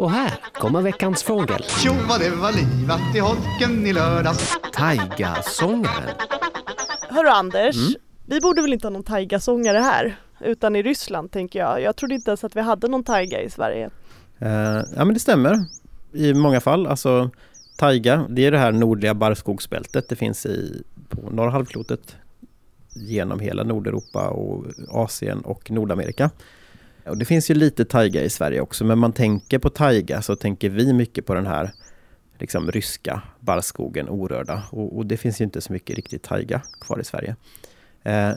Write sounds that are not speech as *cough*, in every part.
Och här kommer veckans fågel. Tjo vad det var livat i holken i lördags. Taigasångaren. Hörru Anders, vi borde väl inte ha någon taigasångare här? Utan i Ryssland tänker jag. Jag trodde inte ens att vi hade någon taiga i Sverige. Eh, ja men det stämmer i många fall. Alltså taiga, det är det här nordliga barrskogsbältet. Det finns i, på norra halvklotet genom hela Nordeuropa och Asien och Nordamerika. Och det finns ju lite taiga i Sverige också, men man tänker på taiga så tänker vi mycket på den här liksom ryska barrskogen orörda och, och det finns ju inte så mycket riktigt taiga kvar i Sverige. Eh,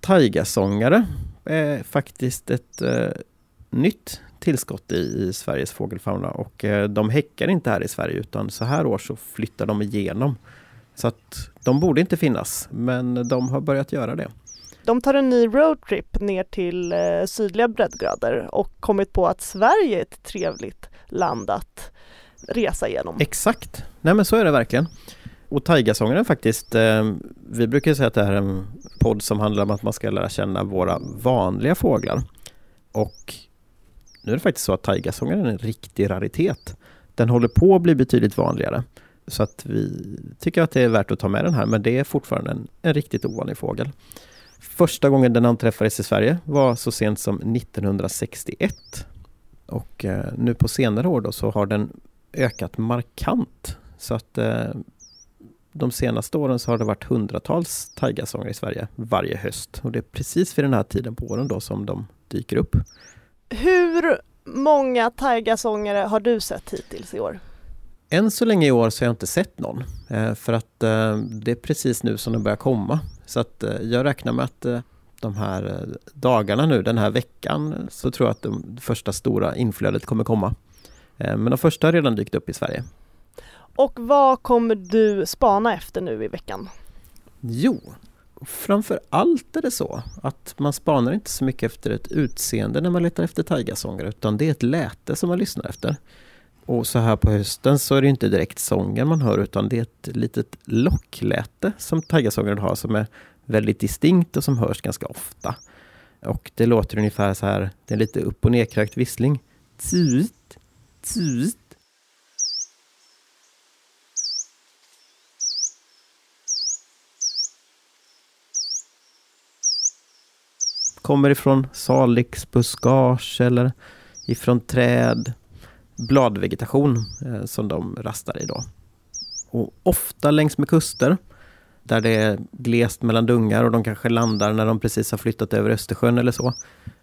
taigasångare är faktiskt ett eh, nytt tillskott i, i Sveriges fågelfauna och eh, de häckar inte här i Sverige utan så här år så flyttar de igenom. Så att de borde inte finnas, men de har börjat göra det. De tar en ny roadtrip ner till eh, sydliga breddgrader och kommit på att Sverige är ett trevligt land att resa genom. Exakt! Nej men så är det verkligen. Och taigasångaren faktiskt, eh, vi brukar säga att det här är en podd som handlar om att man ska lära känna våra vanliga fåglar. Och nu är det faktiskt så att taigasångaren är en riktig raritet. Den håller på att bli betydligt vanligare. Så att vi tycker att det är värt att ta med den här, men det är fortfarande en, en riktigt ovanlig fågel. Första gången den anträffades i Sverige var så sent som 1961. Och eh, nu på senare år då så har den ökat markant. Så att eh, de senaste åren så har det varit hundratals taigasångare i Sverige varje höst. Och det är precis vid den här tiden på åren då som de dyker upp. Hur många taigasångare har du sett hittills i år? Än så länge i år så har jag inte sett någon. Eh, för att det är precis nu som de börjar komma. Så att eh, jag räknar med att eh, de här eh, dagarna nu, den här veckan, så tror jag att de första stora inflödet kommer komma. Men de första har redan dykt upp i Sverige. Och vad kommer du spana efter nu i veckan? Jo, framför allt är det så att man spanar inte så mycket efter ett utseende när man letar efter taigasångare utan det är ett läte som man lyssnar efter. Och så här på hösten så är det inte direkt sången man hör utan det är ett litet lockläte som taggasångaren har som är väldigt distinkt och som hörs ganska ofta. Och det låter ungefär så här, det är lite upp och nedkrökt vissling. Tut, tut. Kommer ifrån salixbuskage eller ifrån träd, bladvegetation eh, som de rastar i då. Och ofta längs med kuster där det är glest mellan dungar och de kanske landar när de precis har flyttat över Östersjön eller så.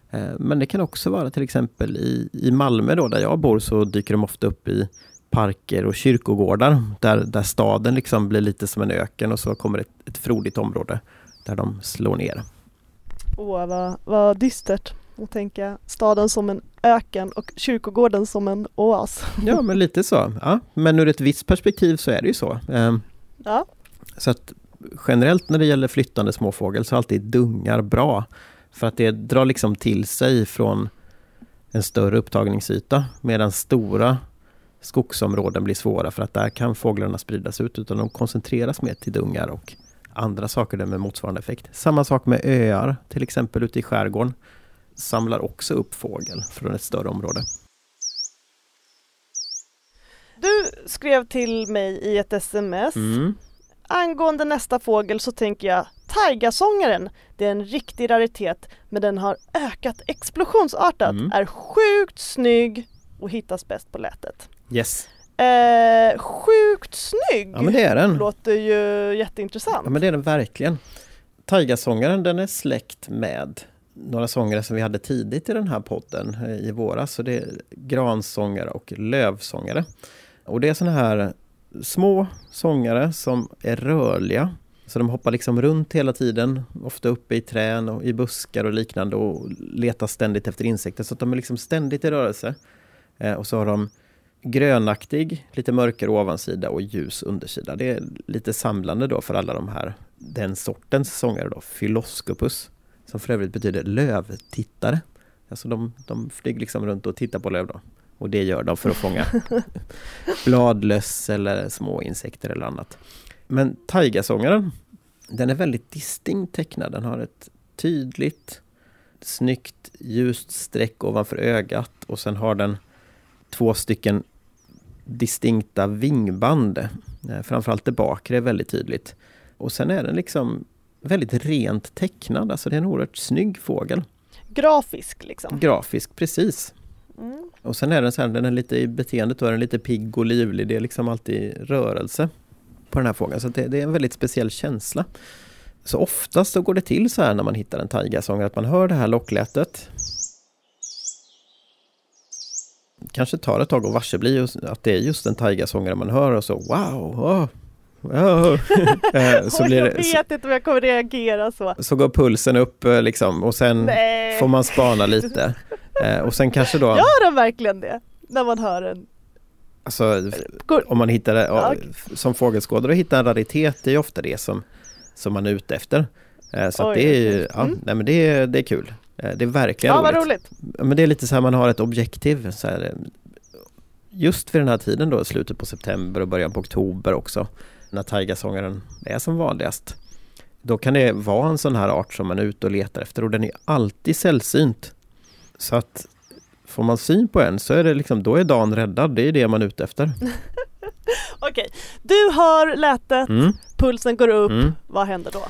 Eh, men det kan också vara till exempel i, i Malmö då, där jag bor, så dyker de ofta upp i parker och kyrkogårdar där, där staden liksom blir lite som en öken och så kommer ett, ett frodigt område där de slår ner. Åh, vad, vad dystert att tänka staden som en öken och kyrkogården som en oas. *laughs* Ja, men lite så. Ja, men ur ett visst perspektiv så är det ju så. Ehm, Ja, Så att generellt när det gäller flyttande småfågel så är alltid dungar bra. För att det drar liksom till sig från en större upptagningsyta medan stora skogsområden blir svåra för att där kan fåglarna spridas ut utan de koncentreras mer till dungar och andra saker där med motsvarande effekt. Samma sak med öar, till exempel ute i skärgården. Samlar också upp fågel från ett större område. du skrev till mig i ett sms Mm. Angående nästa fågel så tänker jag Taigasångaren, det är en riktig raritet men den har ökat explosionsartat, Mm. är sjukt snygg och hittas bäst på lätet. Yes. Eh, sjukt snygg! Ja men det är den. Låter ju jätteintressant. Ja men det är den verkligen. Taigasångaren den är släkt med några sångare som vi hade tidigt i den här podden eh, i våras. Så det är gransångare och lövsångare. Och det är såna här små sångare som är rörliga. Så de hoppar liksom runt hela tiden, ofta uppe i trän och i buskar och liknande och letar ständigt efter insekter. Så att de är liksom ständigt i rörelse. Eh, och så har de grönaktig, lite mörkare ovansida och ljus undersida. Det är lite samlande då för alla de här, den sortens sångare då, Philoscopus, som för övrigt betyder lövtittare. Alltså de, de flyger liksom runt och tittar på löv då. Och det gör de för att fånga *laughs* bladlöss eller små insekter eller annat. Men taigasångaren, den är väldigt distinkt tecknad. Den har ett tydligt, snyggt, ljust streck ovanför ögat och sen har den två stycken distinkta vingband. Eh, Framförallt det bakre är väldigt tydligt. Och sen är den liksom väldigt rent tecknad, alltså det är en oerhört snygg fågel. Grafisk liksom. Grafisk, precis. Mm. Och sen är den så här, den är lite i beteendet då är den lite pigg och livlig. Det är liksom alltid rörelse på den här fågeln. Så det, det är en väldigt speciell känsla. Så oftast så går det till så här när man hittar en taigasångare att man hör det här locklätet. Kanske tar ett tag att varsebli att det är just en taigasångare man hör och så wow! Eh, *laughs* så, Oj, blir jag det, så, vet inte om jag kommer reagera så. så går pulsen upp eh, liksom och sen Nej. får man spana lite. *laughs* Eh, Och sen kanske då... Gör den verkligen det? När man hör en... Alltså, om man hittar Ja, som fågelskådare, att hitta en raritet, det är ju ofta det som, som man är ute efter. Eh, Så det är ju, ja, Mm. nej men det är, det är kul. Eh, Det är verkligen Ja, roligt. roligt. Men det är lite så här man har ett objektiv. Så här, eh, just vid den här tiden då, slutet på september och början på oktober också, när taigasångaren är som vanligast. Då kan det vara en sån här art som man är ute och letar efter och den är alltid sällsynt. Så att får man syn på en så är det liksom, då är dagen räddad. Det är det man är ute efter. *laughs* Okej, du hör lätet, Mm. pulsen går upp. Mm. Vad händer då?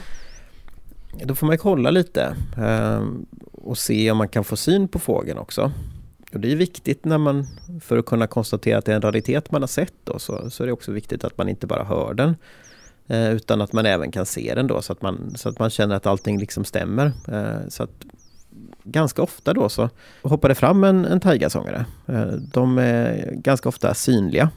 Då får man kolla lite eh, och se om man kan få syn på fågeln också. Och det är viktigt när man, för att kunna konstatera att det är en raritet man har sett då, så, så är det också viktigt att man inte bara hör den eh, utan att man även kan se den då så att man, så att man känner att allting liksom stämmer. Eh, så att ganska ofta då så hoppar det fram en, en taigasångare. Eh, de är ganska ofta synliga.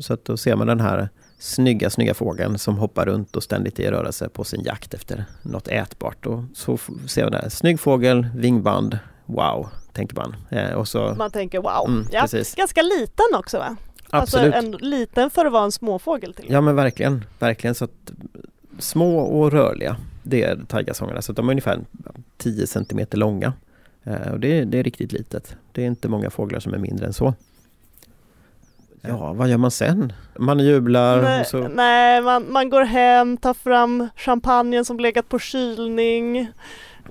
Så att då ser man den här snygga, snygga fågeln som hoppar runt och ständigt är i rörelse på sin jakt efter något ätbart. Och så ser man där, snygg fågel, vingband, wow, tänker man. Eh, och så, Man tänker wow. Mm, ja, precis. ganska liten också va? absolut. Alltså en liten för att vara en småfågel till. Ja men verkligen, verkligen så att små och rörliga, det är taigasångarna. Så de är ungefär 10 cm långa. Eh, och det, är- det är riktigt litet. Det är inte många fåglar som är mindre än så. Ja, vad gör man sen? Man jublar Nej, och så... nej man, man går hem, tar fram champagnen som legat på kylning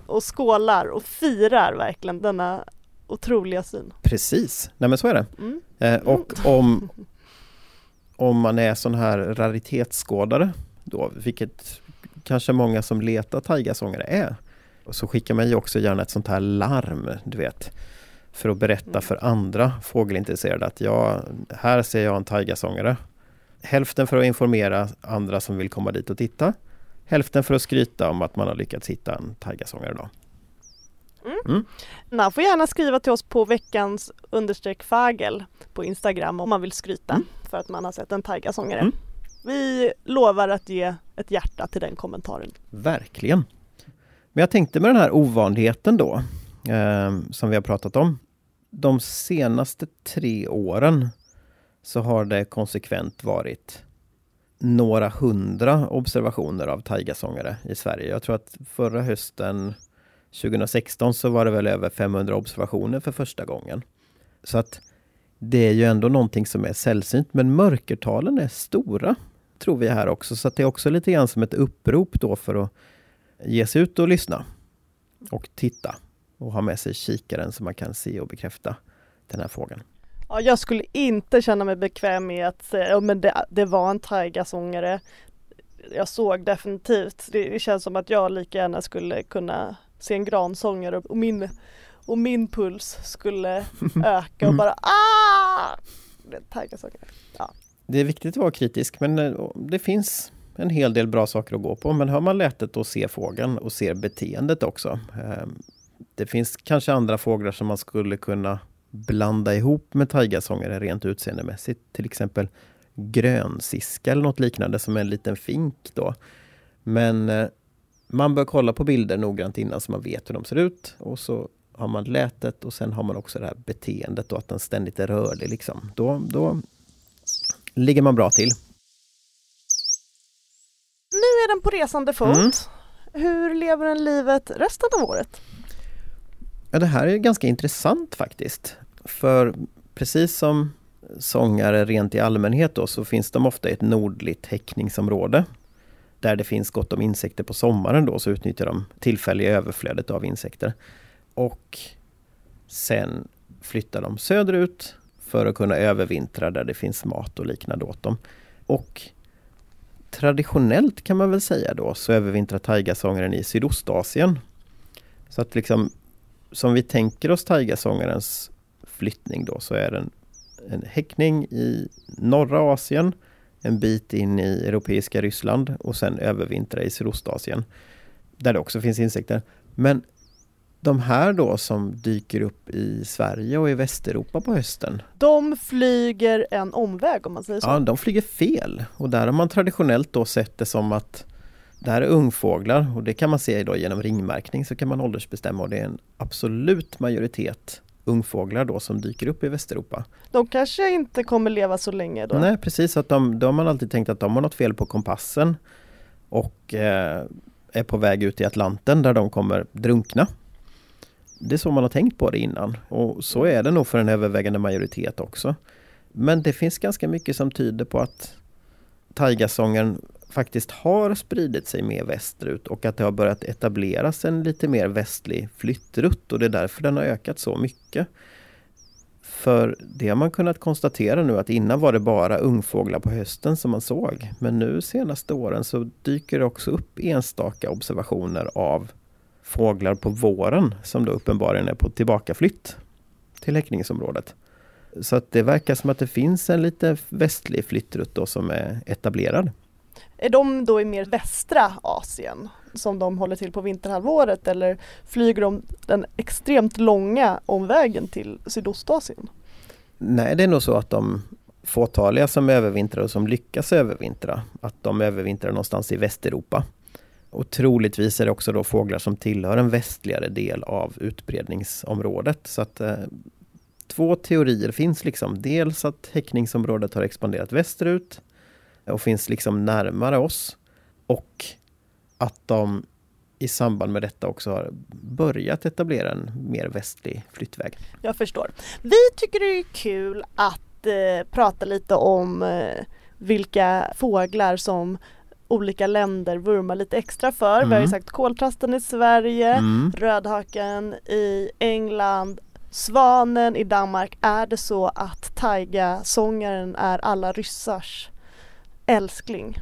och skålar och firar verkligen denna otroliga syn. Precis, nej men så är det. Mm. Eh, och om, *laughs* om man är sån här raritetsskådare då, vilket kanske många som letar taigasångare är, så skickar man ju också gärna ett sånt här larm, du vet, för att berätta för andra fågelintresserade att ja, här ser jag en taigasångare. Hälften för att informera andra som vill komma dit och titta. Hälften för att skryta om att man har lyckats hitta en taigasångare då. Man får gärna skriva till oss på veckans understreck fagel på Instagram om man vill skryta Mm. för att man har sett en taigasångare. Mm. Vi lovar att ge ett hjärta till den kommentaren. Verkligen. Men jag tänkte med den här ovanligheten då, eh, som vi har pratat om. De senaste tre åren så har det konsekvent varit några hundra observationer av taigasångare i Sverige. Jag tror att förra hösten 2016 så var det väl över 500 observationer för första gången. Så att det är ju ändå någonting som är sällsynt, men mörkertalen är stora tror vi här också. Så att det är också lite grann som ett upprop då för att ge sig ut och lyssna och titta och ha med sig kikaren så man kan se och bekräfta den här fågeln. Ja, jag skulle inte känna mig bekväm med att säga ja, men det, det var en taigasångare. Jag såg definitivt, det, det känns som att jag lika gärna skulle kunna se en gransångare och min, och min puls skulle *laughs* öka och bara ah! Taigasångare. Det är viktigt att vara kritisk men eh, det finns en hel del bra saker att gå på. Men hör man lätet och ser fågeln och ser beteendet också. Eh, Det finns kanske andra fåglar som man skulle kunna blanda ihop med taigasångare rent utseendemässigt. Till exempel grönsiska eller något liknande som är en liten fink då. Men eh, man bör kolla på bilder noggrant innan så man vet hur de ser ut. Och så har man lätet och sen har man också det här beteendet och att den ständigt är rörlig. Liksom. Då, då ligger man bra till. Nu är den på resande fot. Mm. Hur lever den livet resten av året? Ja, det här är ganska intressant faktiskt. För precis som sångare rent i allmänhet då, så finns de ofta i ett nordligt häckningsområde. Där det finns gott om insekter på sommaren då, så utnyttjar de tillfälliga överflödet av insekter. Och sen flyttar de söderut för att kunna övervintra där det finns mat och liknande åt dem. Och traditionellt kan man väl säga då så övervintrar taigasångaren i Sydostasien. Så att liksom som vi tänker oss taigasångarens flyttning då så är det en, en häckning i norra Asien, en bit in i europeiska Ryssland och sen övervintra i Sydostasien. Där det också finns insekter. Men de här då som dyker upp i Sverige och i Västeuropa på hösten. De flyger en omväg om man säger så. Ja, de flyger fel och där har man traditionellt då sett det som att det här är ungfåglar och det kan man se då genom ringmärkning så kan man åldersbestämma och det är en absolut majoritet ungfåglar då som dyker upp i Västeuropa. De kanske inte kommer leva så länge då? Nej precis, att de, då har man alltid tänkt att de har något fel på kompassen och eh, är på väg ut i Atlanten där de kommer drunkna. Det är så man har tänkt på det innan och så är det nog för en övervägande majoritet också. Men det finns ganska mycket som tyder på att taigasången faktiskt har spridit sig mer västerut och att det har börjat etableras en lite mer västlig flyttrutt och det är därför den har ökat så mycket. För det har man kunnat konstatera nu att innan var det bara ungfåglar på hösten som man såg. Men nu senaste åren så dyker det också upp enstaka observationer av fåglar på våren som då uppenbarligen är på tillbakaflytt till häckningsområdet. Så att det verkar som att det finns en lite västlig flyttrutt då som är etablerad. Är de då i mer västra Asien som de håller till på vinterhalvåret eller flyger de den extremt långa omvägen till Sydostasien? Nej, det är nog så att de fåtaliga som övervintrar och som lyckas övervintra, att de övervintrar någonstans i Västeuropa. Och troligtvis är det också då fåglar som tillhör en västligare del av utbredningsområdet. Så att eh, Två teorier finns liksom. Dels att häckningsområdet har expanderat västerut och finns liksom närmare oss. Och att de i samband med detta också har börjat etablera en mer västlig flyttväg. Jag förstår. Vi tycker det är kul att eh, prata lite om eh, vilka fåglar som olika länder vurmar lite extra för. Mm. Vi har ju sagt koltrasten i Sverige, mm. rödhaken i England, svanen i Danmark. Är det så att taiga-sångaren är alla ryssars älskling?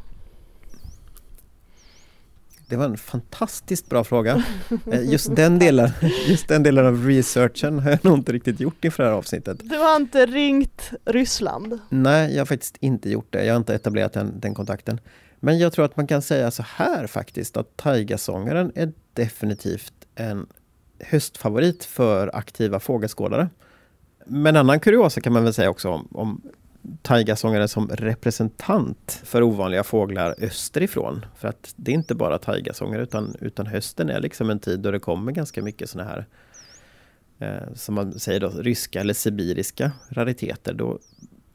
Det var en fantastiskt bra fråga. Eh, just den delen, *laughs* just den delen av researchen har jag nog inte riktigt gjort inför det här avsnittet. Du har inte ringt Ryssland? Nej, jag har faktiskt inte gjort det. Jag har inte etablerat den, den kontakten. Men jag tror att man kan säga så här faktiskt att Taiga-sångaren är definitivt en höstfavorit för aktiva fågelskådare. Men en annan kuriosa kan man väl säga också om, om taigasångare som representant för ovanliga fåglar österifrån. För att det är inte bara taigasångare utan, utan hösten är liksom en tid då det kommer ganska mycket sådana här eh, som man säger då, ryska eller sibiriska rariteter. Då,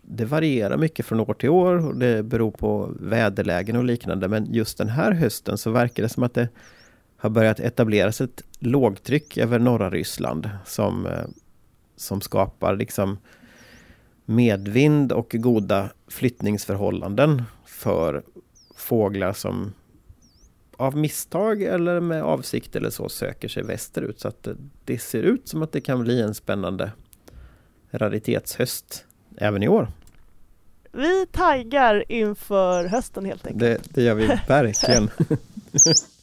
det varierar mycket från år till år och det beror på väderlägen och liknande. Men just den här hösten så verkar det som att det har börjat etableras ett lågtryck över norra Ryssland som, eh, som skapar liksom medvind och goda flyttningsförhållanden för fåglar som av misstag eller med avsikt eller så söker sig västerut. Så att det ser ut som att det kan bli en spännande raritetshöst även i år. Vi taggar inför hösten helt enkelt. Det, det gör vi verkligen. *laughs*